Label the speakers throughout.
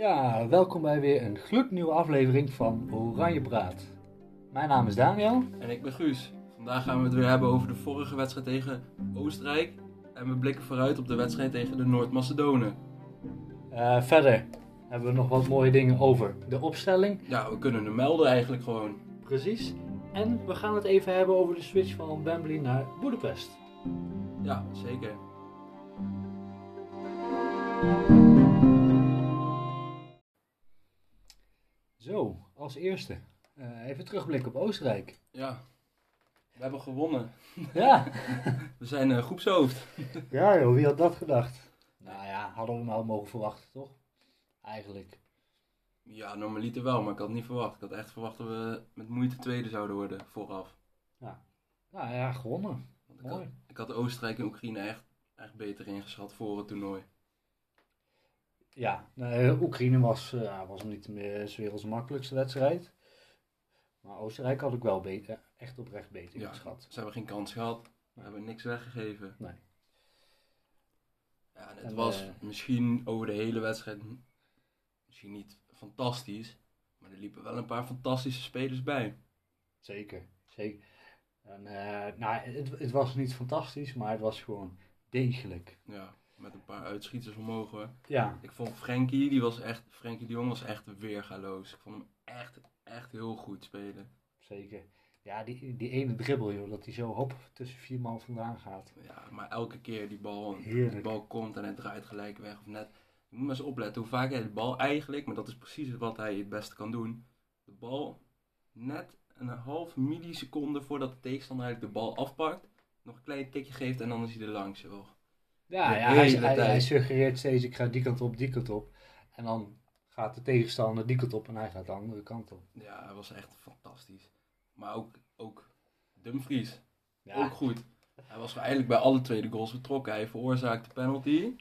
Speaker 1: Ja, welkom bij weer een gloednieuwe aflevering van Oranje Praat. Mijn naam is Daniel.
Speaker 2: En ik ben Guus. Vandaag gaan we het weer hebben over de vorige wedstrijd tegen Oostenrijk. En we blikken vooruit op de wedstrijd tegen de Noord-Macedonen.
Speaker 1: Uh, verder hebben we nog wat mooie dingen over de opstelling.
Speaker 2: Ja, we kunnen hem melden eigenlijk gewoon.
Speaker 1: Precies. En we gaan het even hebben over de switch van Wembley naar Boedapest.
Speaker 2: Ja, zeker.
Speaker 1: Zo, als eerste. Uh, even terugblikken op Oostenrijk.
Speaker 2: Ja, we hebben gewonnen.
Speaker 1: Ja.
Speaker 2: we zijn uh, groepshoofd.
Speaker 1: ja joh, wie had dat gedacht? Nou ja, hadden we nou mogen verwachten, toch? Eigenlijk.
Speaker 2: Ja, normaliter wel, maar ik had het niet verwacht. Ik had echt verwacht dat we met moeite tweede zouden worden vooraf.
Speaker 1: Ja, nou ja, gewonnen.
Speaker 2: Ik had, ik had, Oostenrijk en Oekraïne echt, echt beter ingeschat voor het toernooi.
Speaker 1: Ja, uh, Oekraïne was, uh, was niet meer werelds makkelijkste wedstrijd. Maar Oostenrijk had ik wel beter, echt oprecht beter
Speaker 2: ja,
Speaker 1: ingeschat.
Speaker 2: Ze hebben geen kans gehad. We hebben niks weggegeven.
Speaker 1: Nee.
Speaker 2: Ja, het was uh, misschien over de hele wedstrijd misschien niet fantastisch. Maar er liepen wel een paar fantastische spelers bij.
Speaker 1: Zeker, zeker. En, nou, het, het was niet fantastisch, maar het was gewoon degelijk.
Speaker 2: Ja met een paar uitschieters omhoog.
Speaker 1: Ja.
Speaker 2: Ik vond Frenkie, die was echt, Frenkie de Jong was echt weergaloos. Ik vond hem echt, echt heel goed spelen.
Speaker 1: Zeker. Ja, die, die ene dribbel joh, dat hij zo hop tussen vier man vandaan gaat.
Speaker 2: Ja, maar elke keer die bal, die bal komt en hij draait gelijk weg of net. Je moet maar eens opletten hoe vaak hij de bal eigenlijk, maar dat is precies wat hij het beste kan doen. De bal net een half milliseconde voordat de tegenstander eigenlijk de bal afpakt, nog een klein tikje geeft en dan is hij er langs. Joh.
Speaker 1: Ja, ja hij, hij, hij, suggereert steeds, ik ga die kant op, die kant op. En dan gaat de tegenstander die kant op en hij gaat de andere kant op.
Speaker 2: Ja, hij was echt fantastisch. Maar ook, ook Dumfries, ja. ook goed. Hij was eigenlijk bij alle tweede goals betrokken. Hij veroorzaakte de penalty.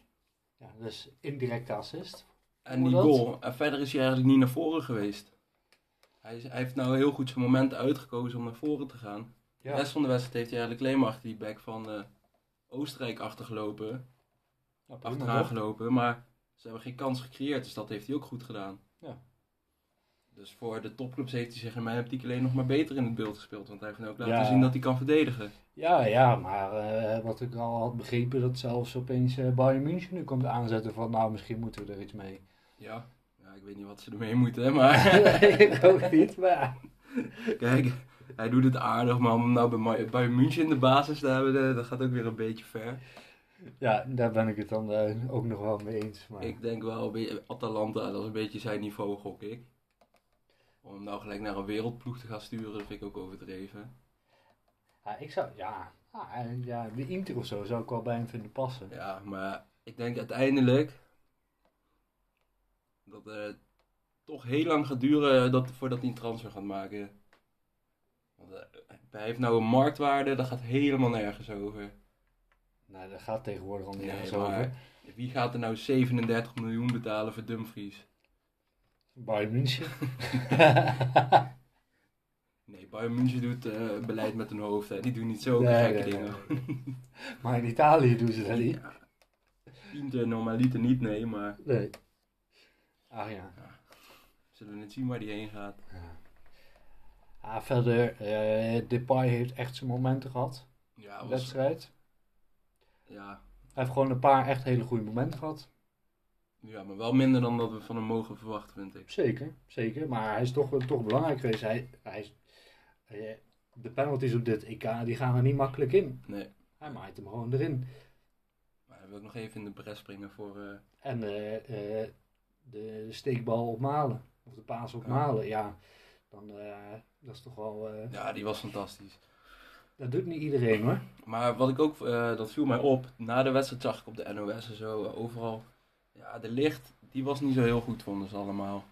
Speaker 1: Ja, dus indirecte assist.
Speaker 2: En die goal. En verder is hij eigenlijk niet naar voren geweest. Hij, is, hij heeft nou heel goed zijn moment uitgekozen om naar voren te gaan. Ja. De rest van de wedstrijd heeft hij eigenlijk alleen maar achter die back van... Uh, Oostenrijk achtergelopen. Ja, achteraan gelopen, maar ze hebben geen kans gecreëerd, dus dat heeft hij ook goed gedaan.
Speaker 1: Ja.
Speaker 2: Dus voor de topclubs heeft hij zich in mijn optiek alleen nog maar beter in het beeld gespeeld. Want hij heeft ook laten zien dat hij kan verdedigen.
Speaker 1: Ja, ja maar uh, wat ik al had begrepen, dat zelfs opeens uh, Bayern München nu komt aanzetten van nou misschien moeten we er iets mee.
Speaker 2: Ja, ja ik weet niet wat ze ermee moeten, maar...
Speaker 1: ik ook niet, maar...
Speaker 2: Kijk, hij doet het aardig, maar om nou bij, bij München in de basis te hebben, dat gaat ook weer een beetje ver.
Speaker 1: Ja, daar ben ik het dan uh, ook nog wel mee eens. Maar...
Speaker 2: Ik denk wel, Atalanta, dat is een beetje zijn niveau, gok ik. Om hem nou gelijk naar een wereldploeg te gaan sturen, dat vind ik ook overdreven.
Speaker 1: Ja, ik zou, ja, ah, ja, de Inter of zo zou ik wel bij hem vinden passen.
Speaker 2: Ja, maar ik denk uiteindelijk dat het toch heel lang gaat duren dat, voordat hij een transfer gaat maken. Want, uh, hij heeft nou een marktwaarde, dat gaat helemaal nergens over.
Speaker 1: Nou, dat gaat tegenwoordig al nergens nee, over.
Speaker 2: Wie gaat er nou 37 miljoen betalen voor Dumfries?
Speaker 1: Bayern München.
Speaker 2: nee, Bayern München doet uh, beleid met een hoofd. Hè. Die doen niet zo nee, gekke dingen.
Speaker 1: maar in Italië doen ze dat niet. Ja.
Speaker 2: Inter normaliter niet, nee, maar...
Speaker 1: Nee. Ah ja. ja.
Speaker 2: Zullen we net zien waar die heen gaat.
Speaker 1: Ja. Ah, verder, uh, Depay heeft echt zijn momenten gehad.
Speaker 2: Ja,
Speaker 1: was... wedstrijd.
Speaker 2: Ja.
Speaker 1: Hij heeft gewoon een paar echt hele goede momenten gehad.
Speaker 2: Ja, maar wel minder dan dat we van hem mogen verwachten, vind ik.
Speaker 1: Zeker, zeker. Maar hij is toch, toch belangrijk geweest. Hij, hij is, de penalties op dit EK, die gaan er niet makkelijk in.
Speaker 2: Nee.
Speaker 1: Hij maait hem gewoon erin.
Speaker 2: Maar hij wil ook nog even in de bres springen voor... Uh...
Speaker 1: En uh, uh, de, de steekbal op Malen. Of de paas op Malen, ja. Dan, dat is toch wel...
Speaker 2: Ja, die was fantastisch.
Speaker 1: Dat doet niet iedereen hoor.
Speaker 2: Maar wat ik ook, dat viel mij op. Na de wedstrijd zag ik op de NOS en zo, overal ja, de licht, die was niet zo heel goed, vonden ze allemaal.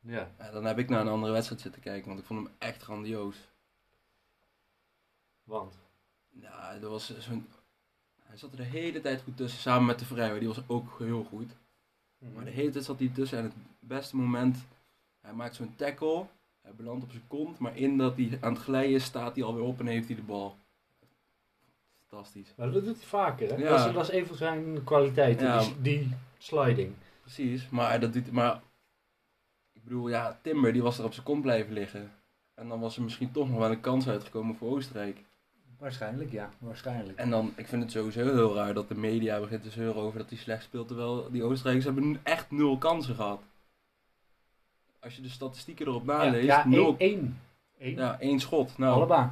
Speaker 1: Ja.
Speaker 2: En dan heb ik naar een andere wedstrijd zitten kijken, want ik vond hem echt grandioos.
Speaker 1: Want?
Speaker 2: Ja, er was zo'n... Hij zat er de hele tijd goed tussen, samen met de Vrijwer, die was ook heel goed. Mhm. Maar de hele tijd zat hij tussen en het beste moment, hij maakt zo'n tackle, hij belandt op zijn kont, maar in dat hij aan het glijden is, staat hij alweer op en heeft hij de bal. Fantastisch.
Speaker 1: Maar dat doet hij vaker, hè? Ja. Dat, is, dat is een van zijn kwaliteiten, die, die sliding.
Speaker 2: Precies, maar, dat doet, maar Ik bedoel, ja, Timber die was er op zijn kont blijven liggen. En dan was er misschien toch nog wel een kans uitgekomen voor Oostenrijk.
Speaker 1: Waarschijnlijk, ja, waarschijnlijk.
Speaker 2: En dan, ik vind het sowieso heel raar dat de media begint te zeuren over dat hij slecht speelt. Terwijl die Oostenrijkers hebben echt nul kansen gehad. Als je de statistieken erop naleest,
Speaker 1: ja, ja,
Speaker 2: nul,
Speaker 1: één, één.
Speaker 2: Ja, één schot. Nou,
Speaker 1: Allebei.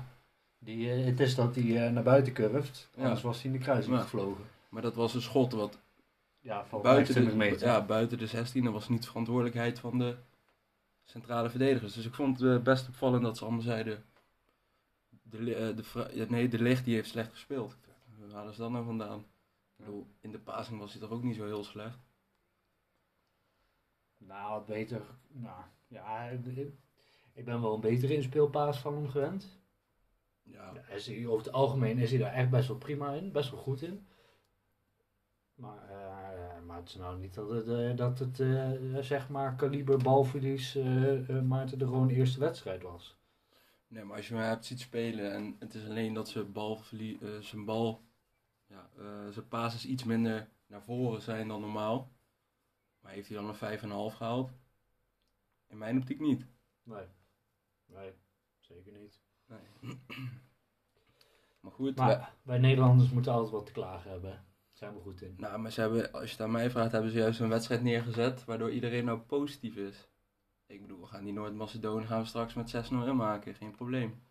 Speaker 1: Die, uh, het is dat hij uh, naar buiten curft, ja. anders was hij in de kruising ja. gevlogen.
Speaker 2: Maar dat was een schot wat
Speaker 1: ja,
Speaker 2: buiten, de,
Speaker 1: meter.
Speaker 2: ja, buiten de 16 dat was niet de verantwoordelijkheid van de centrale verdedigers. Dus ik vond het uh, best opvallend dat ze allemaal zeiden, de, de, nee, de licht die heeft slecht gespeeld. Waar halen ze dat nou vandaan? Ik bedoel, in de passing was hij toch ook niet zo heel slecht?
Speaker 1: Nou, wat beter. Nou, ja, ik ben wel een betere inspeelpaas van hem gewend.
Speaker 2: Ja.
Speaker 1: ja is hij, over het algemeen is hij daar echt best wel prima in, best wel goed in. Maar, uh, maar het is nou niet dat het, uh, dat het uh, zeg maar kaliber balverlies Maarten de Roon eerste wedstrijd was.
Speaker 2: Nee, maar als je hem hebt ziet spelen en het is alleen dat ze bal zijn bal, ja, zijn pases iets minder naar voren zijn dan normaal. Maar heeft hij dan een 5,5 gehaald? In mijn optiek niet.
Speaker 1: Nee. Nee, zeker niet.
Speaker 2: Nee. maar goed.
Speaker 1: Maar wij, wij Nederlanders moeten altijd wat te klagen hebben. Zijn we goed in.
Speaker 2: Nou, maar ze hebben, als je het aan mij vraagt, hebben ze juist een wedstrijd neergezet waardoor iedereen nou positief is. Ik bedoel, we gaan die Noord-Macedonië gaan we straks met 6-0 inmaken, geen probleem.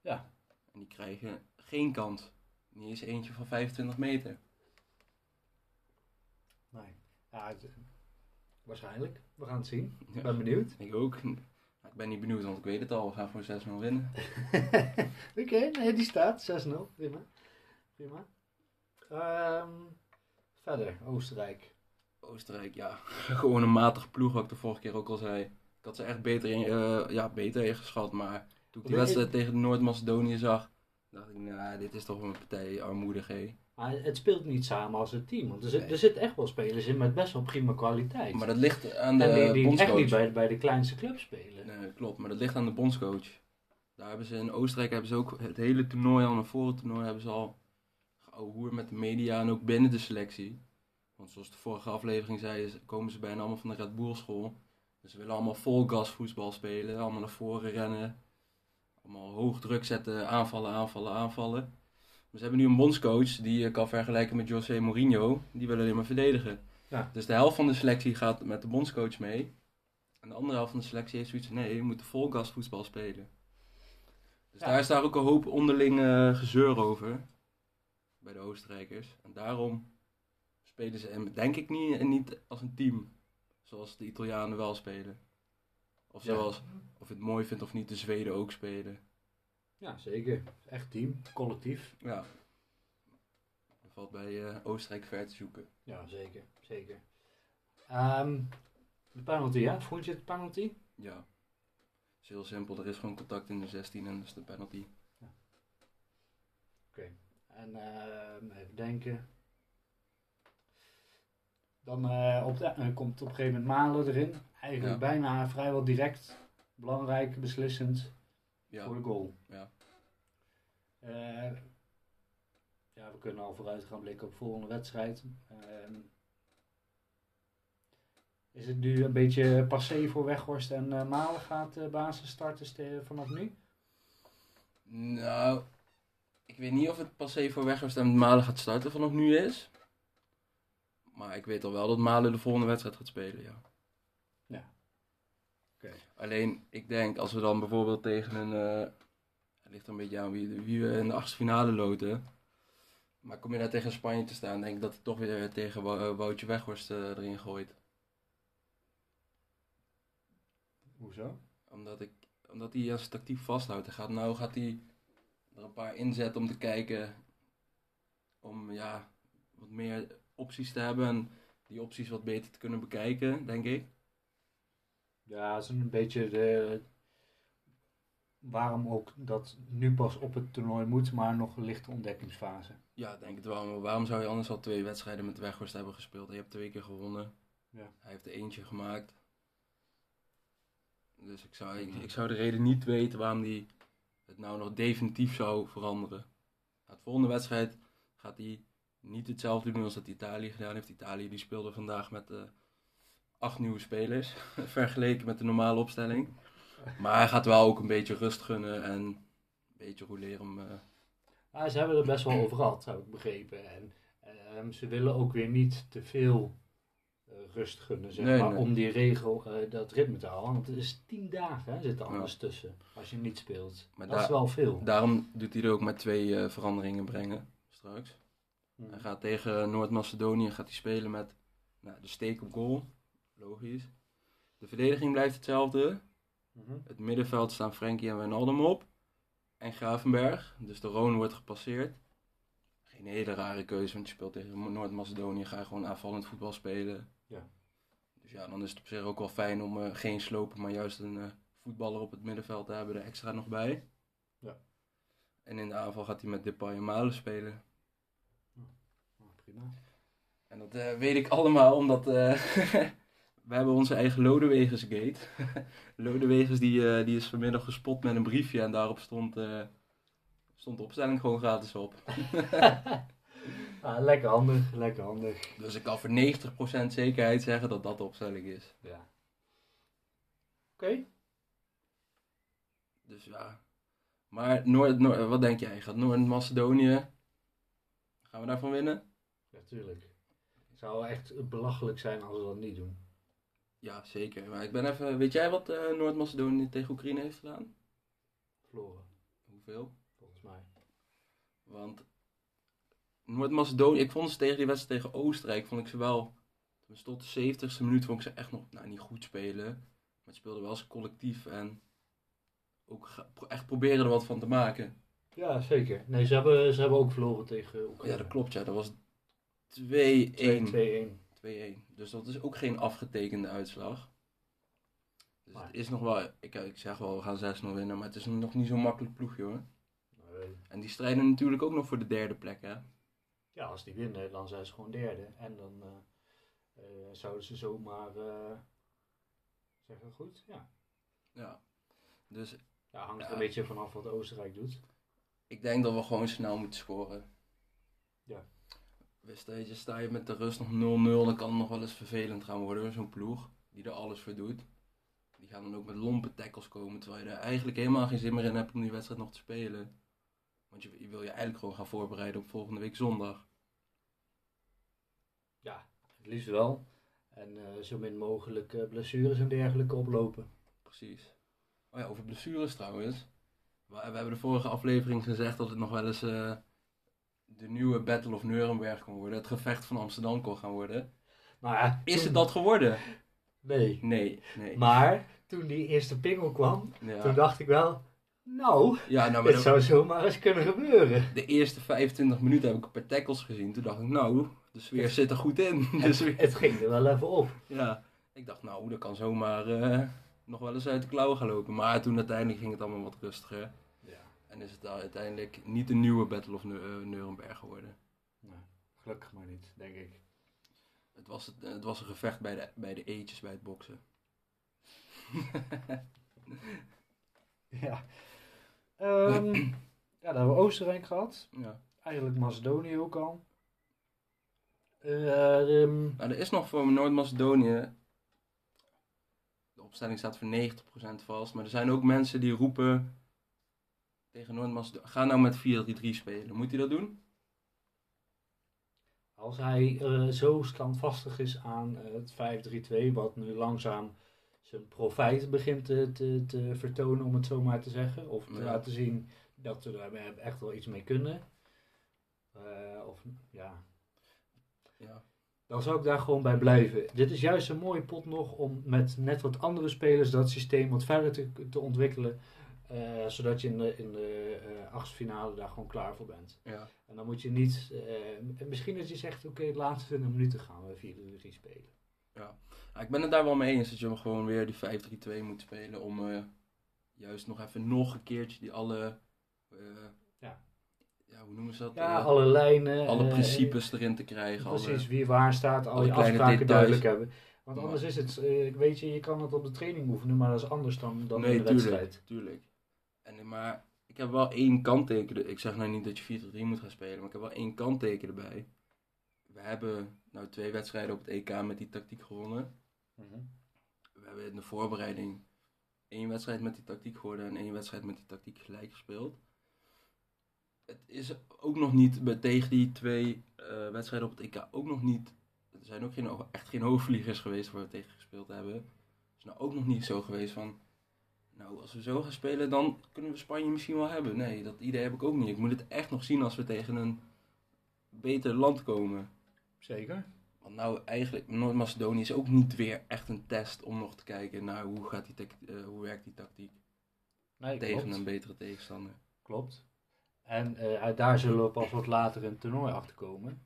Speaker 1: Ja.
Speaker 2: En die krijgen geen kans. Niet eens eentje van 25 meter.
Speaker 1: Nee. Ja, waarschijnlijk. We gaan het zien. Ik ja, ben benieuwd.
Speaker 2: Ik ook. Ik ben niet benieuwd, want ik weet het al. We gaan voor 6-0 winnen.
Speaker 1: Oké, okay, nee, die staat 6-0. Prima. Prima. Um, verder, Oostenrijk.
Speaker 2: Oostenrijk, ja. Gewoon een matige ploeg, wat ik de vorige keer ook al zei. Ik had ze echt beter, in, uh, ja, beter ingeschat, maar toen ik die wedstrijd tegen Noord-Macedonië zag, dacht ik, nou, dit is toch een partij armoedig, hé.
Speaker 1: Maar het speelt niet samen als een team. Want er, zit, nee. er zitten echt wel spelers in met best wel prima kwaliteit.
Speaker 2: Maar dat ligt aan de
Speaker 1: en die, die
Speaker 2: bondscoach.
Speaker 1: echt niet bij, bij de kleinste club spelen.
Speaker 2: Nee, klopt. Maar dat ligt aan de bondscoach. Daar hebben ze in Oostenrijk hebben ze ook het hele toernooi al, een voor toernooi hebben ze al geouwehoerd met de media en ook binnen de selectie. Want zoals de vorige aflevering zei, komen ze bijna allemaal van de Red Bull school. Dus ze willen allemaal vol gas voetbal spelen, allemaal naar voren rennen. Allemaal hoog druk zetten, aanvallen, aanvallen, aanvallen. Maar ze hebben nu een bondscoach die je kan vergelijken met José Mourinho. Die wil alleen maar verdedigen.
Speaker 1: Ja.
Speaker 2: Dus de helft van de selectie gaat met de bondscoach mee. En de andere helft van de selectie heeft zoiets van, nee, je moet vol gas voetbal spelen. Dus
Speaker 1: Ja.
Speaker 2: daar is daar ook een hoop onderling eh, gezeur over. Bij de Oostenrijkers. En daarom spelen ze, hem, denk ik, niet, niet als een team. Zoals de Italianen wel spelen. Of
Speaker 1: Ja.
Speaker 2: zoals, of je het mooi vindt of niet, de Zweden ook spelen.
Speaker 1: Ja, zeker. Echt team, collectief.
Speaker 2: Ja. Dat valt bij eh, Oostenrijk ver te zoeken.
Speaker 1: Ja, zeker. zeker. Ehm, de penalty, ja? Vond je het penalty?
Speaker 2: Ja. Het is heel simpel. Er is gewoon contact in de 16 en dat is de penalty.
Speaker 1: En ehm, even denken. Dan op de, eh, komt op een gegeven moment Malen erin. Eigenlijk
Speaker 2: Ja.
Speaker 1: bijna vrijwel direct. Belangrijk, beslissend
Speaker 2: Ja.
Speaker 1: voor de goal.
Speaker 2: Ja.
Speaker 1: Eh, ja, we kunnen al vooruit gaan blikken op de volgende wedstrijd. Ehm, is het nu een beetje passé voor Weghorst en eh, Malen gaat de basis starten vanaf nu?
Speaker 2: Nou, ik weet niet of het passé voor Weghorst en Malen gaat starten vanaf nu is. Maar ik weet al wel dat Malen de volgende wedstrijd gaat spelen. Ja. Alleen, ik denk als we dan bijvoorbeeld tegen een... eh, het ligt een beetje aan wie, wie we in de achtste finale loten. Maar kom je daar tegen Spanje te staan, denk ik dat hij toch weer tegen eh, Woutje Weghorst eh, erin gooit.
Speaker 1: Hoezo?
Speaker 2: Omdat, ik, omdat hij als tactiek vasthoudt. Hij gaat, nou gaat hij er een paar inzetten om te kijken. Om ja, wat meer opties te hebben. En die opties wat beter te kunnen bekijken, denk ik.
Speaker 1: Ja, dat is een beetje de. Waarom ook dat nu pas op het toernooi moet, maar nog een lichte ontdekkingsfase.
Speaker 2: Ja, denk het wel. Maar waarom zou je anders al twee wedstrijden met Weghorst hebben gespeeld? Je hebt twee keer gewonnen.
Speaker 1: Ja.
Speaker 2: Hij heeft er eentje gemaakt. Dus ik zou, ik, ik zou de reden niet weten waarom hij het nou nog definitief zou veranderen. Na de volgende wedstrijd gaat hij niet hetzelfde doen als dat Italië gedaan heeft. Italië die speelde vandaag met eh, acht nieuwe spelers, vergeleken met de normale opstelling. Maar hij gaat wel ook een beetje rust gunnen en een beetje roleren om... eh,
Speaker 1: Ja, ze hebben er best wel over gehad, heb ik begrepen. En ehm, ze willen ook weer niet te veel eh, rust gunnen, zeg
Speaker 2: Nee,
Speaker 1: maar,
Speaker 2: nee.
Speaker 1: om die regel, eh, dat ritme te houden. Want het is tien dagen, hè, zit er anders tussen, als je niet speelt.
Speaker 2: Maar
Speaker 1: dat is wel veel.
Speaker 2: Daarom doet hij er ook met twee veranderingen brengen straks.
Speaker 1: Mhm.
Speaker 2: Hij gaat tegen Noord-Macedonië gaat hij spelen met nou, de steek op goal. Logisch. De verdediging blijft hetzelfde.
Speaker 1: Mhm.
Speaker 2: Het middenveld staan Frenkie en Wijnaldum op. En Gravenberg. Dus de Roon wordt gepasseerd. Geen hele rare keuze, want je speelt tegen Noord-Macedonië. Ga je gewoon aanvallend voetbal spelen.
Speaker 1: Ja.
Speaker 2: Dus ja, dan is het op zich ook wel fijn om eh, geen slopen, maar juist een eh, voetballer op het middenveld te hebben er extra nog bij.
Speaker 1: Ja.
Speaker 2: En in de aanval gaat hij met Depay en Malen spelen.
Speaker 1: Nou, prima.
Speaker 2: En dat eh, weet ik allemaal omdat we hebben onze eigen Lodewegers gate. Lodewegers die, eh, die is vanmiddag gespot met een briefje en daarop stond, eh, stond de opstelling gewoon gratis op.
Speaker 1: Ah, lekker handig, lekker handig.
Speaker 2: Dus ik kan voor 90% zekerheid zeggen dat dat de opstelling is.
Speaker 1: Ja. Oké.
Speaker 2: Dus ja. Maar Noord, Noord, wat denk jij? Gaat Noord-Macedonië, gaan we daarvan winnen?
Speaker 1: Natuurlijk. Het zou echt belachelijk zijn als we dat niet doen.
Speaker 2: Ja, zeker. Maar ik ben even, weet jij wat eh, Noord-Macedonië tegen Oekraïne heeft gedaan?
Speaker 1: Verloren,
Speaker 2: Hoeveel?
Speaker 1: volgens mij.
Speaker 2: Want Noord-Macedonië, ik vond ze tegen die wedstrijd tegen Oostenrijk, vond ik ze wel, tot de 70ste minuut vond ik ze echt nog, nou niet goed spelen. Maar ze speelden wel als collectief en ook echt proberen er wat van te maken.
Speaker 1: Ja, zeker. Nee, ze hebben, ze hebben ook verloren tegen
Speaker 2: Ja,
Speaker 1: Oekraïne.
Speaker 2: dat klopt ja, dat was 2-1.
Speaker 1: 2-1.
Speaker 2: 2-1. Dus dat is ook geen afgetekende uitslag. Dus
Speaker 1: Maar-
Speaker 2: het is nog wel, ik, ik zeg wel, we gaan 6-0 winnen, maar het is nog niet zo'n makkelijk ploegje hoor.
Speaker 1: Nee.
Speaker 2: En die strijden natuurlijk ook nog voor de derde plek hè.
Speaker 1: Ja, als die winnen, dan zijn ze gewoon derde. En dan eh, eh, zouden ze zomaar. eh zeg ik dat goed? Ja.
Speaker 2: Ja. Dus
Speaker 1: ja hangt er een beetje vanaf wat Oostenrijk doet.
Speaker 2: ik denk dat we gewoon snel moeten scoren.
Speaker 1: Ja.
Speaker 2: Je, sta je met de rust nog 0-0, dan kan het nog wel eens vervelend gaan worden. Zo'n ploeg die er alles voor doet. Die gaan dan ook met lompe tackles komen, terwijl je er eigenlijk helemaal geen zin meer in hebt om die wedstrijd nog te spelen. Want je, je wil je eigenlijk gewoon gaan voorbereiden op volgende week zondag.
Speaker 1: Ja, het liefst wel. En eh, zo min mogelijk eh, blessures en dergelijke oplopen.
Speaker 2: Precies. Oh ja, over blessures trouwens. We, we hebben de vorige aflevering gezegd dat het nog wel eens eh, de nieuwe Battle of Nuremberg kon worden. Het gevecht van Amsterdam kon gaan worden.
Speaker 1: Nou ja,
Speaker 2: Is
Speaker 1: toen-
Speaker 2: het dat geworden?
Speaker 1: Nee.
Speaker 2: Nee, nee.
Speaker 1: Maar toen die eerste pingel kwam, toen dacht ik wel, nou,
Speaker 2: ja, nou, maar de,
Speaker 1: zou zomaar eens kunnen gebeuren.
Speaker 2: de eerste 25 minuten heb ik een paar tackles gezien. Toen dacht ik, nou, de sfeer zit er goed in.
Speaker 1: Het,
Speaker 2: sfeer-
Speaker 1: het ging er wel even op.
Speaker 2: ja, ik dacht, nou, dat kan zomaar eh, nog wel eens uit de klauwen gaan lopen. Maar toen uiteindelijk ging het allemaal wat rustiger. En is het uiteindelijk niet de nieuwe Battle of eh, Nuremberg geworden.
Speaker 1: nou, gelukkig maar niet, denk ik.
Speaker 2: Het was, het, het was een gevecht bij de, bij de eetjes bij het boksen.
Speaker 1: Ja. Ehm, ja, dan hebben we Oostenrijk gehad.
Speaker 2: ja.
Speaker 1: Eigenlijk Macedonië ook al. Eh, ehm,
Speaker 2: Nou, er is nog voor Noord-Macedonië. De opstelling staat voor 90% vast. Maar er zijn ook mensen die roepen tegen Noord-Macedonië. Ga nou met 4-3-3 spelen. Moet hij dat doen?
Speaker 1: als hij eh, zo standvastig is aan eh, het 5-3-2, wat nu langzaam zijn profijt begint te, te, te vertonen, om het zo maar te zeggen. Of te
Speaker 2: Ja.
Speaker 1: laten zien dat we daar echt wel iets mee kunnen. Eh, of ja,
Speaker 2: Ja.
Speaker 1: dan zou ik daar gewoon bij blijven. Dit is juist een mooie pot nog om met net wat andere spelers dat systeem wat verder te, te ontwikkelen. Eh, zodat je in de, in de eh achtste daar gewoon klaar voor bent.
Speaker 2: ja.
Speaker 1: En dan moet je niet, eh, misschien dat je zegt, oké, de laatste 20 minuten gaan we 4-3 spelen.
Speaker 2: Ja, ik ben het daar wel mee eens dat je hem gewoon weer die 5-3-2 moet spelen. Om juist nog even nog een keertje die alle.
Speaker 1: Ja.
Speaker 2: ja, hoe noemen ze dat?
Speaker 1: Ja, alle lijnen.
Speaker 2: alle principes erin te krijgen. alle-
Speaker 1: Precies, wie waar staat, al
Speaker 2: alle
Speaker 1: je
Speaker 2: kleine
Speaker 1: afspraken
Speaker 2: details.
Speaker 1: duidelijk hebben. Want anders is het, weet je, je kan het op de training oefenen, maar dat is anders dan, dan in de
Speaker 2: tuurlijk,
Speaker 1: wedstrijd.
Speaker 2: tuurlijk. En, maar ik heb wel één kantteken. Ik zeg nou niet dat je 4-3 moet gaan spelen, maar ik heb wel één kantteken erbij. We hebben nou twee wedstrijden op het EK met die tactiek gewonnen.
Speaker 1: Mhm.
Speaker 2: We hebben in de voorbereiding één wedstrijd met die tactiek geworden en één wedstrijd met die tactiek gelijk gespeeld. Het is ook nog niet tegen die twee eh, wedstrijden op het EK ook nog niet. Er zijn ook geen, echt geen hoogvliegers geweest waar we tegen gespeeld hebben. Het is nou ook nog niet zo geweest van. Nou, als we zo gaan spelen, dan kunnen we Spanje misschien wel hebben. Nee, dat idee heb ik ook niet. Ik moet het echt nog zien als we tegen een beter land komen.
Speaker 1: Zeker.
Speaker 2: Want nou, eigenlijk, Noord-Macedonië is ook niet weer echt een test om nog te kijken naar hoe, gaat die eh, hoe werkt die tactiek
Speaker 1: Nee,
Speaker 2: tegen
Speaker 1: klopt.
Speaker 2: een betere tegenstander.
Speaker 1: Klopt. En eh, daar zullen we pas wat later in het toernooi achter komen.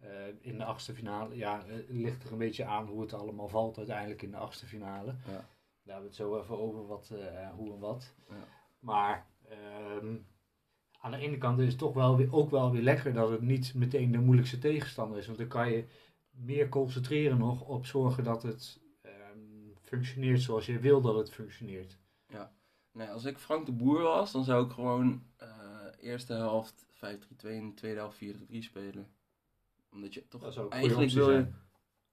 Speaker 1: Eh, in de achtste finale, ja, het ligt er een beetje aan hoe het allemaal valt uiteindelijk in de achtste finale.
Speaker 2: Ja.
Speaker 1: Daar hebben we het zo even over wat, eh, hoe en wat.
Speaker 2: Ja.
Speaker 1: Maar ehm, aan de ene kant is het toch wel weer, ook wel weer lekker dat het niet meteen de moeilijkste tegenstander is. Want dan kan je meer concentreren nog op zorgen dat het ehm, functioneert zoals je wil dat het functioneert.
Speaker 2: Nee, als ik Frank de Boer was, dan zou ik gewoon eh, eerste helft 5-3-2 en tweede helft 4-3 spelen. Omdat je toch eigenlijk wil je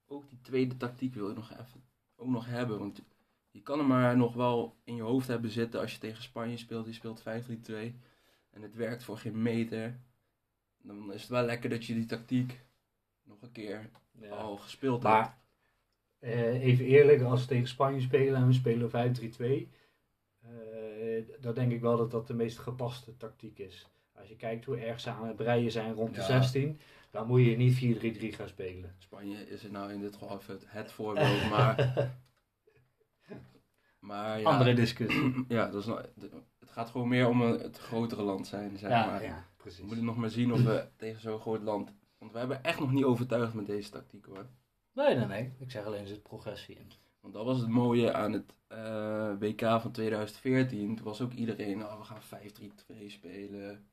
Speaker 2: ook die tweede tactiek wil je nog even ook nog hebben. Want je kan hem maar nog wel in je hoofd hebben zitten als je tegen Spanje speelt. Die speelt 5-3-2 en het werkt voor geen meter. Dan is het wel lekker dat je die tactiek nog een keer
Speaker 1: Ja.
Speaker 2: al gespeeld hebt.
Speaker 1: Maar eh, even eerlijk, als we tegen Spanje spelen en we spelen 5-3-2, eh, dan denk ik wel dat dat de meest gepaste tactiek is. Als je kijkt hoe erg ze aan het breien zijn rond de
Speaker 2: Ja.
Speaker 1: 16, dan moet je niet 4-3-3 gaan spelen.
Speaker 2: Spanje is er nou in dit geval het voorbeeld, maar, maar ja,
Speaker 1: Andere discussie.
Speaker 2: ja dat is nou, het gaat gewoon meer om een, het grotere land zijn, zeg
Speaker 1: Ja,
Speaker 2: maar.
Speaker 1: ja,
Speaker 2: We
Speaker 1: precies.
Speaker 2: moeten nog maar zien of we tegen zo'n groot land, want we hebben echt nog niet overtuigd met deze tactiek hoor.
Speaker 1: Nee, nee, nee. Ik zeg alleen, er zit progressie in.
Speaker 2: Want dat was het mooie aan het eh, WK van 2014. Toen was ook iedereen, oh, we gaan 5-3-2 spelen.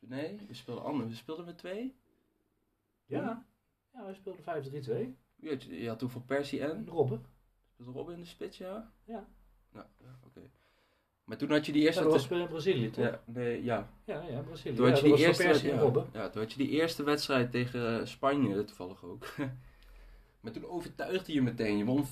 Speaker 2: Nee, we speelden anders. We speelden met twee.
Speaker 1: Ja, ja we speelden 5-3-2.
Speaker 2: Wie had je, je had toen van Persie en
Speaker 1: Robben.
Speaker 2: Robin in de spits, ja?
Speaker 1: Ja.
Speaker 2: Ja, ja oké. Maar toen had je die
Speaker 1: Ja,
Speaker 2: eerste...
Speaker 1: dat was in Brazilië, toch?
Speaker 2: ja, nee, ja.
Speaker 1: Ja, ja, Brazilië.
Speaker 2: Toen had je
Speaker 1: Ja,
Speaker 2: die eerste,
Speaker 1: Persie en
Speaker 2: ja, ja, toen had je die eerste wedstrijd tegen eh, Spanje, toevallig ook. maar toen overtuigde je meteen. Je won 5-1.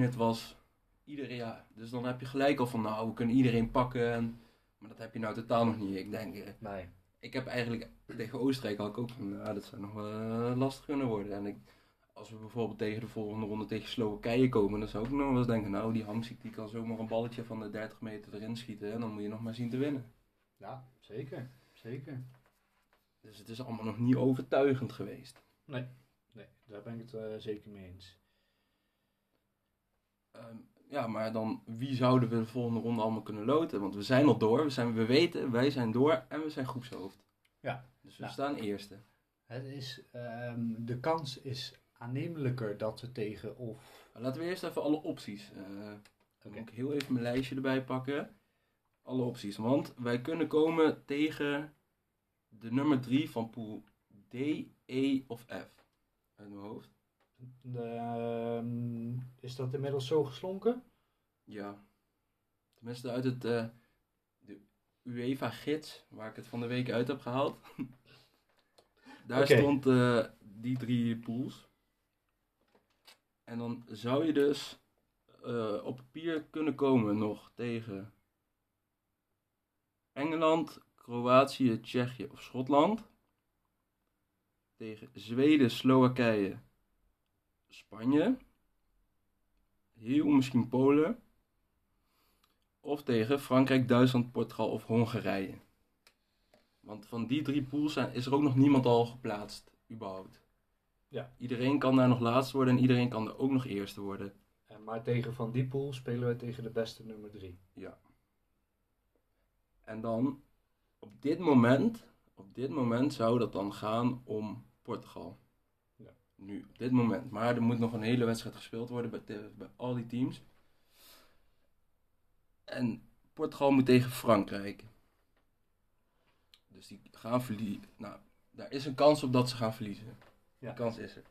Speaker 2: Het was iedereen, ja. Dus dan heb je gelijk al van, nou, we kunnen iedereen pakken. En, maar dat heb je nou totaal nog niet. Ik denk, eh,
Speaker 1: Nee.
Speaker 2: ik heb eigenlijk tegen Oostenrijk had ik ook van, nou, dat zou nog wel eh, lastig kunnen worden. En ik, als we bijvoorbeeld tegen de volgende ronde tegen Slowakije komen, dan zou ik nog wel eens denken, nou, die Hamsik die kan zomaar een balletje van de 30 meter erin schieten. En dan moet je nog maar zien te winnen.
Speaker 1: Ja, zeker. Zeker.
Speaker 2: Dus het is allemaal nog niet overtuigend geweest.
Speaker 1: Nee, daar ben ik het eh, zeker mee eens.
Speaker 2: Ehm, ja, maar dan wie zouden we de volgende ronde allemaal kunnen loten? Want we zijn al door, we, zijn, we weten, wij zijn door en we zijn groepshoofd.
Speaker 1: Ja.
Speaker 2: Dus we
Speaker 1: Nou.
Speaker 2: staan eerste.
Speaker 1: Het is, ehm, de kans is aannemelijker dat we tegen of...
Speaker 2: Maar laten we eerst even alle opties. eh dan moet ik heel even mijn lijstje erbij pakken. Alle opties. Want wij kunnen komen tegen de nummer 3 van pool D, E of F. Uit mijn hoofd.
Speaker 1: Ehm, is dat inmiddels zo geslonken?
Speaker 2: Ja. Tenminste uit het eh, de UEFA-gids, waar ik het van de week uit heb gehaald. Daar stond eh, die drie pools. En dan zou je dus eh, op papier kunnen komen nog tegen Engeland, Kroatië, Tsjechië of Schotland. Tegen Zweden, Slowakije, Spanje. Heel misschien Polen. Of tegen Frankrijk, Duitsland, Portugal of Hongarije. Want van die drie pools zijn, is er ook nog niemand al geplaatst, überhaupt.
Speaker 1: Ja.
Speaker 2: Iedereen kan daar nog laatste worden en iedereen kan er ook nog eerste worden.
Speaker 1: En maar tegen Van die pool spelen we tegen de beste nummer 3.
Speaker 2: En dan, op dit moment, op dit moment zou dat dan gaan om Portugal.
Speaker 1: Ja.
Speaker 2: Nu, op dit moment. Maar er moet nog een hele wedstrijd gespeeld worden bij, bij al die teams. En Portugal moet tegen Frankrijk. Dus die gaan verliezen. Nou, daar is een kans op dat ze gaan verliezen.
Speaker 1: Ja.
Speaker 2: Die kans is er.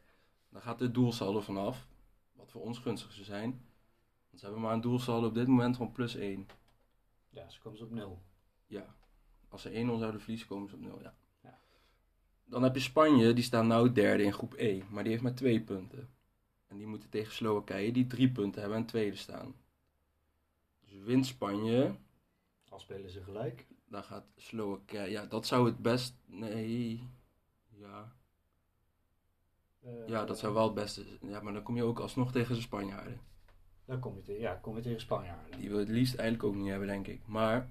Speaker 2: Dan gaat de doelsaldo vanaf. Wat voor ons gunstig zou zijn. Want ze hebben maar een doelsaldo op dit moment van plus 1.
Speaker 1: Ja, ze komen ze op 0.
Speaker 2: Ja. Als ze 1-0 zouden verliezen, komen ze op 0. Ja.
Speaker 1: Ja.
Speaker 2: Dan heb je Spanje, die staan nou derde in groep E. Maar die heeft maar twee punten. En die moeten tegen Slowakije, die drie punten hebben en tweede staan. Dus wint Spanje,
Speaker 1: Al spelen ze gelijk.
Speaker 2: dan gaat Slowakije... Ja, dat zou het best... Nee... Ja, ja, dat zou wel het beste zijn. Ja, maar dan kom je ook alsnog tegen de Spanjaarden.
Speaker 1: Dan kom je, te- ja, kom je tegen Spanjaarden.
Speaker 2: Die wil het liefst eigenlijk ook niet hebben, denk ik. Maar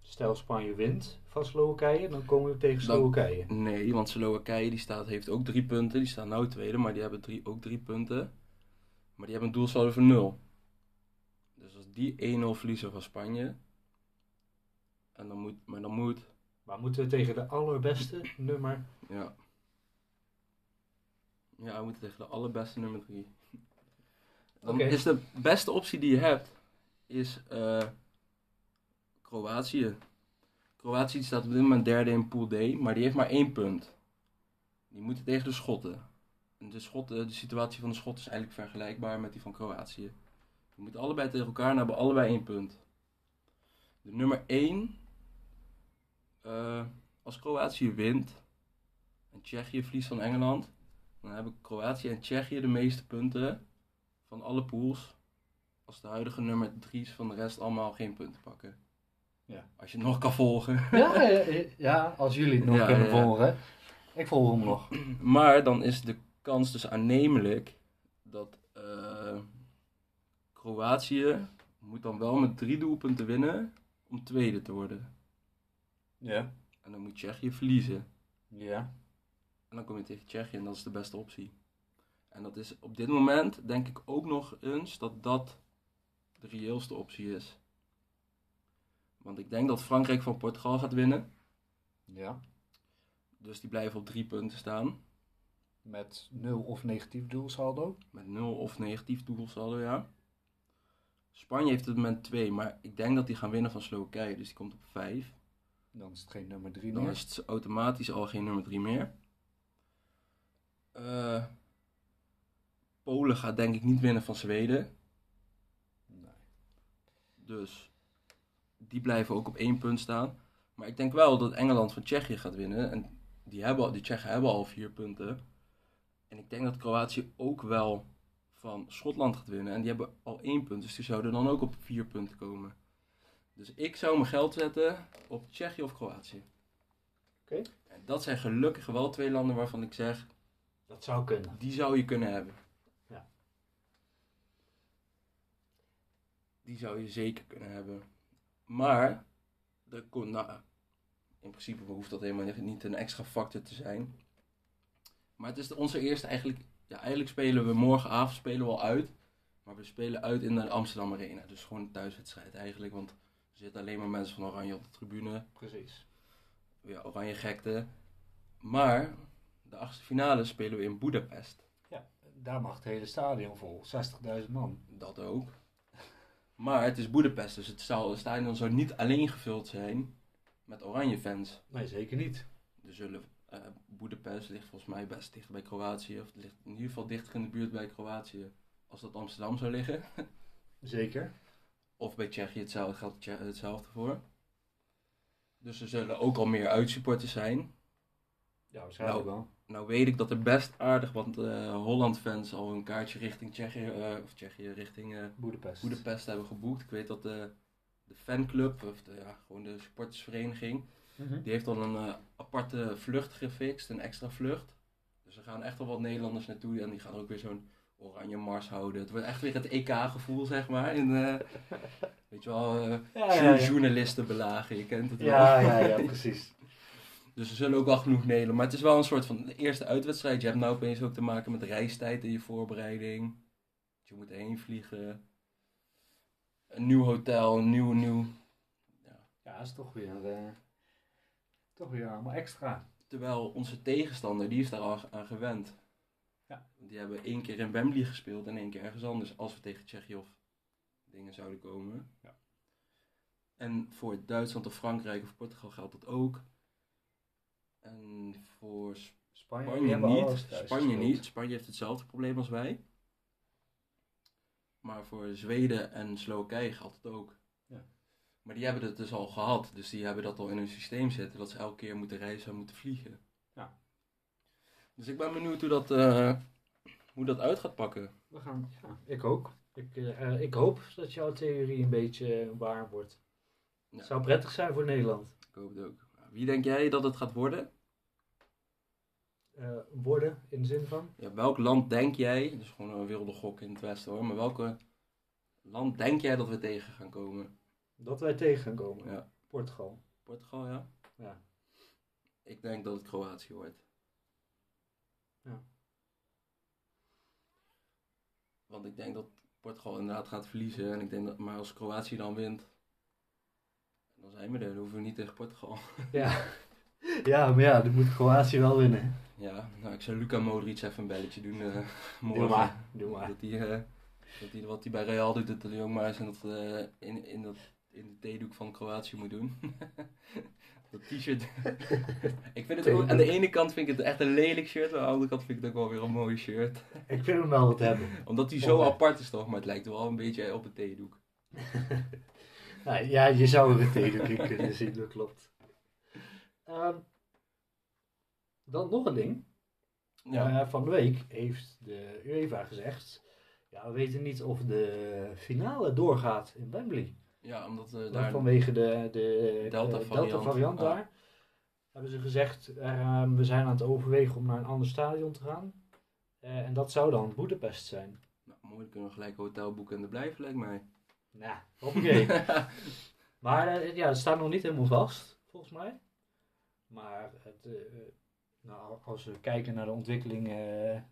Speaker 1: Stel Spanje wint van Slowakije, dan komen we tegen
Speaker 2: Dan-
Speaker 1: Slowakije.
Speaker 2: nee, want Slowakije die staat, heeft ook drie punten. Die staan nou tweede, maar die hebben drie, ook drie punten. Maar die hebben een doelsaldo van nul. Dus als die 1-0 verliezen van Spanje... En dan moet... Maar dan moet...
Speaker 1: Maar moeten we tegen de allerbeste nummer...
Speaker 2: Ja. Ja, we moeten tegen de allerbeste nummer 3. Dan is de beste optie die je hebt, is eh, Kroatië. Kroatië staat op dit moment derde in Pool D, maar die heeft maar één punt. Die moeten tegen de Schotten. En de, Schotten, de situatie van de Schotten is eigenlijk vergelijkbaar met die van Kroatië. Die moeten allebei tegen elkaar en hebben allebei één punt. De nummer 1, als Kroatië wint en Tsjechië verliest van Engeland, dan hebben Kroatië en Tsjechië de meeste punten van alle pools. Als de huidige nummer 3's van de rest allemaal geen punten pakken.
Speaker 1: Ja.
Speaker 2: Als je het nog kan volgen.
Speaker 1: Ja, ja, ja, als jullie het nog
Speaker 2: Ja,
Speaker 1: kunnen
Speaker 2: ja, ja.
Speaker 1: volgen. Ik volg hem nog.
Speaker 2: Maar dan is de kans dus aannemelijk dat eh, Kroatië moet dan wel met drie doelpunten winnen om tweede te worden.
Speaker 1: Ja.
Speaker 2: En dan moet Tsjechië verliezen.
Speaker 1: Ja.
Speaker 2: En dan kom je tegen Tsjechië en dat is de beste optie. En dat is op dit moment denk ik ook nog eens dat dat de reëelste optie is. Want ik denk dat Frankrijk van Portugal gaat winnen.
Speaker 1: Ja.
Speaker 2: Dus die blijven op drie punten staan.
Speaker 1: Met nul of negatief doelsaldo.
Speaker 2: Met nul of negatief doelsaldo, ja. Spanje heeft op het moment 2, maar ik denk dat die gaan winnen van Slowakije. Dus die komt op 5.
Speaker 1: Dan is het geen nummer 3
Speaker 2: Dan
Speaker 1: meer.
Speaker 2: is het automatisch al geen nummer 3 meer. Eh, Polen gaat denk ik niet winnen van Zweden.
Speaker 1: Nee.
Speaker 2: Dus die blijven ook op één punt staan. Maar ik denk wel dat Engeland van Tsjechië gaat winnen. En die, hebben, al- die Tsjechen hebben al vier punten. En ik denk dat Kroatië ook wel van Schotland gaat winnen. En die hebben al één punt. Dus die zouden dan ook op vier punten komen. Dus ik zou mijn geld zetten op Tsjechië of Kroatië.
Speaker 1: Oké.
Speaker 2: En dat zijn gelukkig wel twee landen waarvan ik zeg,
Speaker 1: Dat zou kunnen.
Speaker 2: die zou je kunnen hebben.
Speaker 1: Ja.
Speaker 2: Die zou je zeker kunnen hebben. Maar, er nou, in principe hoeft dat helemaal niet een extra factor te zijn. Maar het is onze eerste eigenlijk, ja eigenlijk spelen we morgenavond spelen we al uit. Maar we spelen uit in de Amsterdam Arena. Dus gewoon een thuiswedstrijd eigenlijk. Want er zitten alleen maar mensen van Oranje op de tribune.
Speaker 1: Precies.
Speaker 2: Ja, Oranje gekte. Maar, de achtste finale spelen we in Budapest.
Speaker 1: Daar mag het hele stadion vol. 60.000 man.
Speaker 2: Dat ook. Maar het is Boedapest, dus het stadion zou niet alleen gevuld zijn met oranje fans.
Speaker 1: Nee, zeker niet.
Speaker 2: Er zullen, eh Boedapest ligt volgens mij best dicht bij Kroatië, of ligt in ieder geval dichter in de buurt bij Kroatië als dat Amsterdam zou liggen.
Speaker 1: Zeker.
Speaker 2: Of bij Tsjechië hetzelfde, geldt hetzelfde voor. Dus er zullen ook al meer uitsupporters zijn.
Speaker 1: Ja, waarschijnlijk wel.
Speaker 2: Nou weet ik dat er best aardig wat eh Holland-fans al een kaartje richting Tsjechië, eh, of Tsjechië, richting eh,
Speaker 1: Boedapest.
Speaker 2: Boedapest hebben geboekt. Ik weet dat de, de fanclub, of de, ja, gewoon de supportersvereniging,
Speaker 1: Mhm.
Speaker 2: die heeft al een aparte vlucht gefixt, een extra vlucht. Dus er gaan echt wel wat Nederlanders naartoe en die gaan ook weer zo'n oranje mars houden. Het wordt echt weer het EK-gevoel, zeg maar. In, weet je wel, eh
Speaker 1: Ja,
Speaker 2: je kent het wel.
Speaker 1: Ja, ja, ja, precies.
Speaker 2: Dus er zullen ook wel genoeg Nederlanders. Maar het is wel een soort van de eerste uitwedstrijd. Je hebt nou opeens ook te maken met reistijd in je voorbereiding. Je moet heen vliegen. Een nieuw hotel, een nieuw, nieuw. Ja.
Speaker 1: Ja, dat is toch weer, eh, toch weer allemaal extra.
Speaker 2: Terwijl onze tegenstander, die is daar al aan gewend.
Speaker 1: Ja.
Speaker 2: Die hebben één keer in Wembley gespeeld en één keer ergens anders. Als we tegen Tsjechië of dingen zouden komen.
Speaker 1: Ja.
Speaker 2: En voor Duitsland of Frankrijk of Portugal geldt dat ook. En voor
Speaker 1: Spanje,
Speaker 2: niet. Spanje niet. Spanje heeft hetzelfde probleem als wij. Maar voor Zweden en Slowakije geldt het ook.
Speaker 1: Ja.
Speaker 2: Maar die hebben het dus al gehad. Dus die hebben dat al in hun systeem zitten. Dat ze elke keer moeten reizen en moeten vliegen.
Speaker 1: Ja.
Speaker 2: Dus ik ben benieuwd hoe dat, eh, hoe dat uit gaat pakken.
Speaker 1: We gaan, ja, ik ook. Ik, eh, ik hoop dat jouw theorie een beetje waar wordt.
Speaker 2: Ja.
Speaker 1: Het zou prettig zijn voor Nederland.
Speaker 2: Ik hoop het ook. Wie denk jij dat het gaat worden?
Speaker 1: Eh, worden, in de zin van?
Speaker 2: Ja, welk land denk jij, dus gewoon een wilde gok in het westen hoor, maar welke land denk jij dat we tegen gaan komen?
Speaker 1: Dat wij tegen gaan komen.
Speaker 2: Ja.
Speaker 1: Portugal.
Speaker 2: Portugal, ja?
Speaker 1: Ja.
Speaker 2: Ik denk dat het Kroatië wordt.
Speaker 1: Ja.
Speaker 2: Want ik denk dat Portugal inderdaad gaat verliezen. En ik denk dat, maar als Kroatië dan wint, dan zijn we er. Dan hoeven we niet tegen Portugal.
Speaker 1: Ja. ja, maar ja, dan moet Kroatië wel winnen.
Speaker 2: Ja, nou ik zou Luka Modric even een belletje doen eh, morgen.
Speaker 1: Doe maar, doe maar.
Speaker 2: Dat hij, eh, dat hij wat hij bij Real doet, dat hij jong maar is en dat eh, in, in, dat, in de theedoek van Kroatië moet doen. dat t-shirt. ik vind het ook, aan de ene kant vind ik het echt een lelijk shirt, aan de andere kant vind ik het ook wel weer een mooi shirt.
Speaker 1: Ik vind hem wel wat hebben.
Speaker 2: Omdat hij zo
Speaker 1: Oh,
Speaker 2: apart is toch, maar het lijkt wel een beetje op een theedoek.
Speaker 1: Nou, ja, je zou er een kunnen zien, dat klopt. Ehm, dan nog een ding.
Speaker 2: Ja,
Speaker 1: Eh, van de week heeft de UEFA gezegd... Ja, we weten niet of de finale doorgaat in Wembley.
Speaker 2: ja omdat eh, daar...
Speaker 1: Vanwege de, de
Speaker 2: Delta variant.
Speaker 1: Delta-variant
Speaker 2: Ah.
Speaker 1: daar. Hebben ze gezegd, eh, we zijn aan het overwegen om naar een ander stadion te gaan. Eh, en dat zou dan Boedapest zijn.
Speaker 2: Nou, mooi, dan kunnen we gelijk hotel boeken en er blijven, lijkt mij.
Speaker 1: Nou, hoppakee. maar eh, ja, het staat nog niet helemaal vast, volgens mij. Maar het, eh, eh, nou, als we kijken naar de ontwikkeling eh, eh,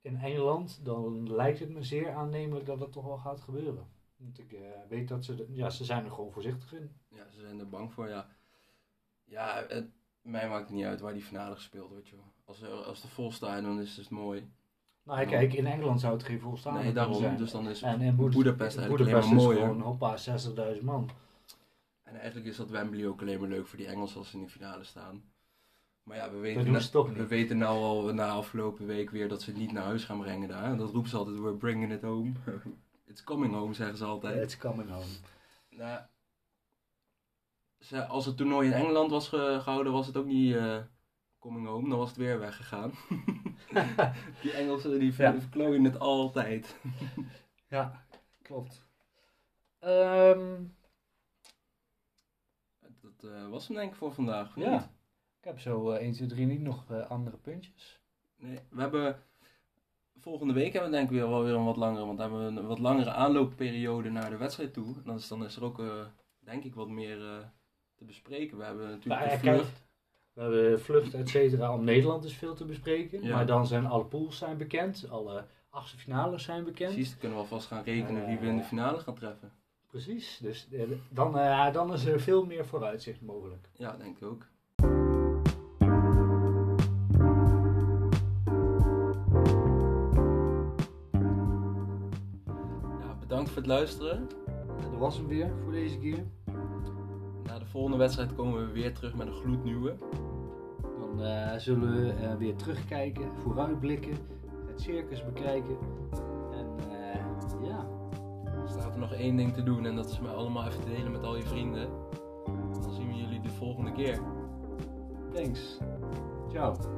Speaker 1: in Engeland, dan lijkt het me zeer aannemelijk dat het toch wel gaat gebeuren. Want ik weet dat ze, de- ja, ze zijn er gewoon voorzichtig in.
Speaker 2: Ja, ze zijn er bang voor, ja. Ja, het, mij maakt het niet uit waar die finale gespeeld wordt, joh. Als, als de vol staat, dan is het mooi.
Speaker 1: Nou, kijk, in Engeland zou het geen volstaan
Speaker 2: nee, daarom. Dus dan is
Speaker 1: en in Boed-
Speaker 2: Boedapest eigenlijk
Speaker 1: Boedapest
Speaker 2: alleen maar
Speaker 1: is
Speaker 2: mooier.
Speaker 1: gewoon hoppa, 60.000 man.
Speaker 2: En eigenlijk is dat Wembley ook alleen maar leuk voor die Engelsen als ze in de finale staan. Maar ja, we weten, na- we
Speaker 1: niet.
Speaker 2: weten nou al na afgelopen week weer dat ze het niet naar huis gaan brengen daar. Dat roepen ze altijd, we're bringing it home. It's coming home, zeggen ze altijd.
Speaker 1: It's coming home.
Speaker 2: Nou, ze, als het toernooi in Engeland was ge- gehouden, was het ook niet eh, coming home. Dan was het weer weggegaan. die Engelsen die
Speaker 1: Ja.
Speaker 2: verklooien het altijd.
Speaker 1: Ja, klopt. Ehm,
Speaker 2: Dat eh, was hem denk ik voor vandaag.
Speaker 1: Ja.
Speaker 2: niet?
Speaker 1: ik heb zo eh 1, 2, 3 niet nog eh, andere puntjes.
Speaker 2: Nee, we hebben... Volgende week hebben we denk ik weer wel weer een wat langere, want dan hebben we een wat langere aanloopperiode naar de wedstrijd toe. En dan is, dan is er ook, eh, denk ik, wat meer eh, te bespreken. We hebben natuurlijk
Speaker 1: Nou, We hebben vlucht, et cetera. Om Nederland is veel te bespreken.
Speaker 2: Ja.
Speaker 1: Maar dan zijn alle pools zijn bekend. Alle achtste finales zijn bekend.
Speaker 2: Precies, dan kunnen we alvast gaan rekenen wie we
Speaker 1: Eh,
Speaker 2: in de finale gaan treffen.
Speaker 1: Precies. Dus eh, dan, eh, dan is er veel meer vooruitzicht mogelijk.
Speaker 2: Ja, denk ik ook. Ja, bedankt voor het luisteren.
Speaker 1: En dat was hem weer voor deze keer.
Speaker 2: Na de volgende wedstrijd komen we weer terug met een gloednieuwe.
Speaker 1: Dan eh, zullen we eh, weer terugkijken, vooruitblikken, het circus bekijken. En eh, ja,
Speaker 2: Er staat er nog één ding te doen en dat is me allemaal even delen met al je vrienden. Dan zien we jullie de volgende keer.
Speaker 1: thanks. Ciao.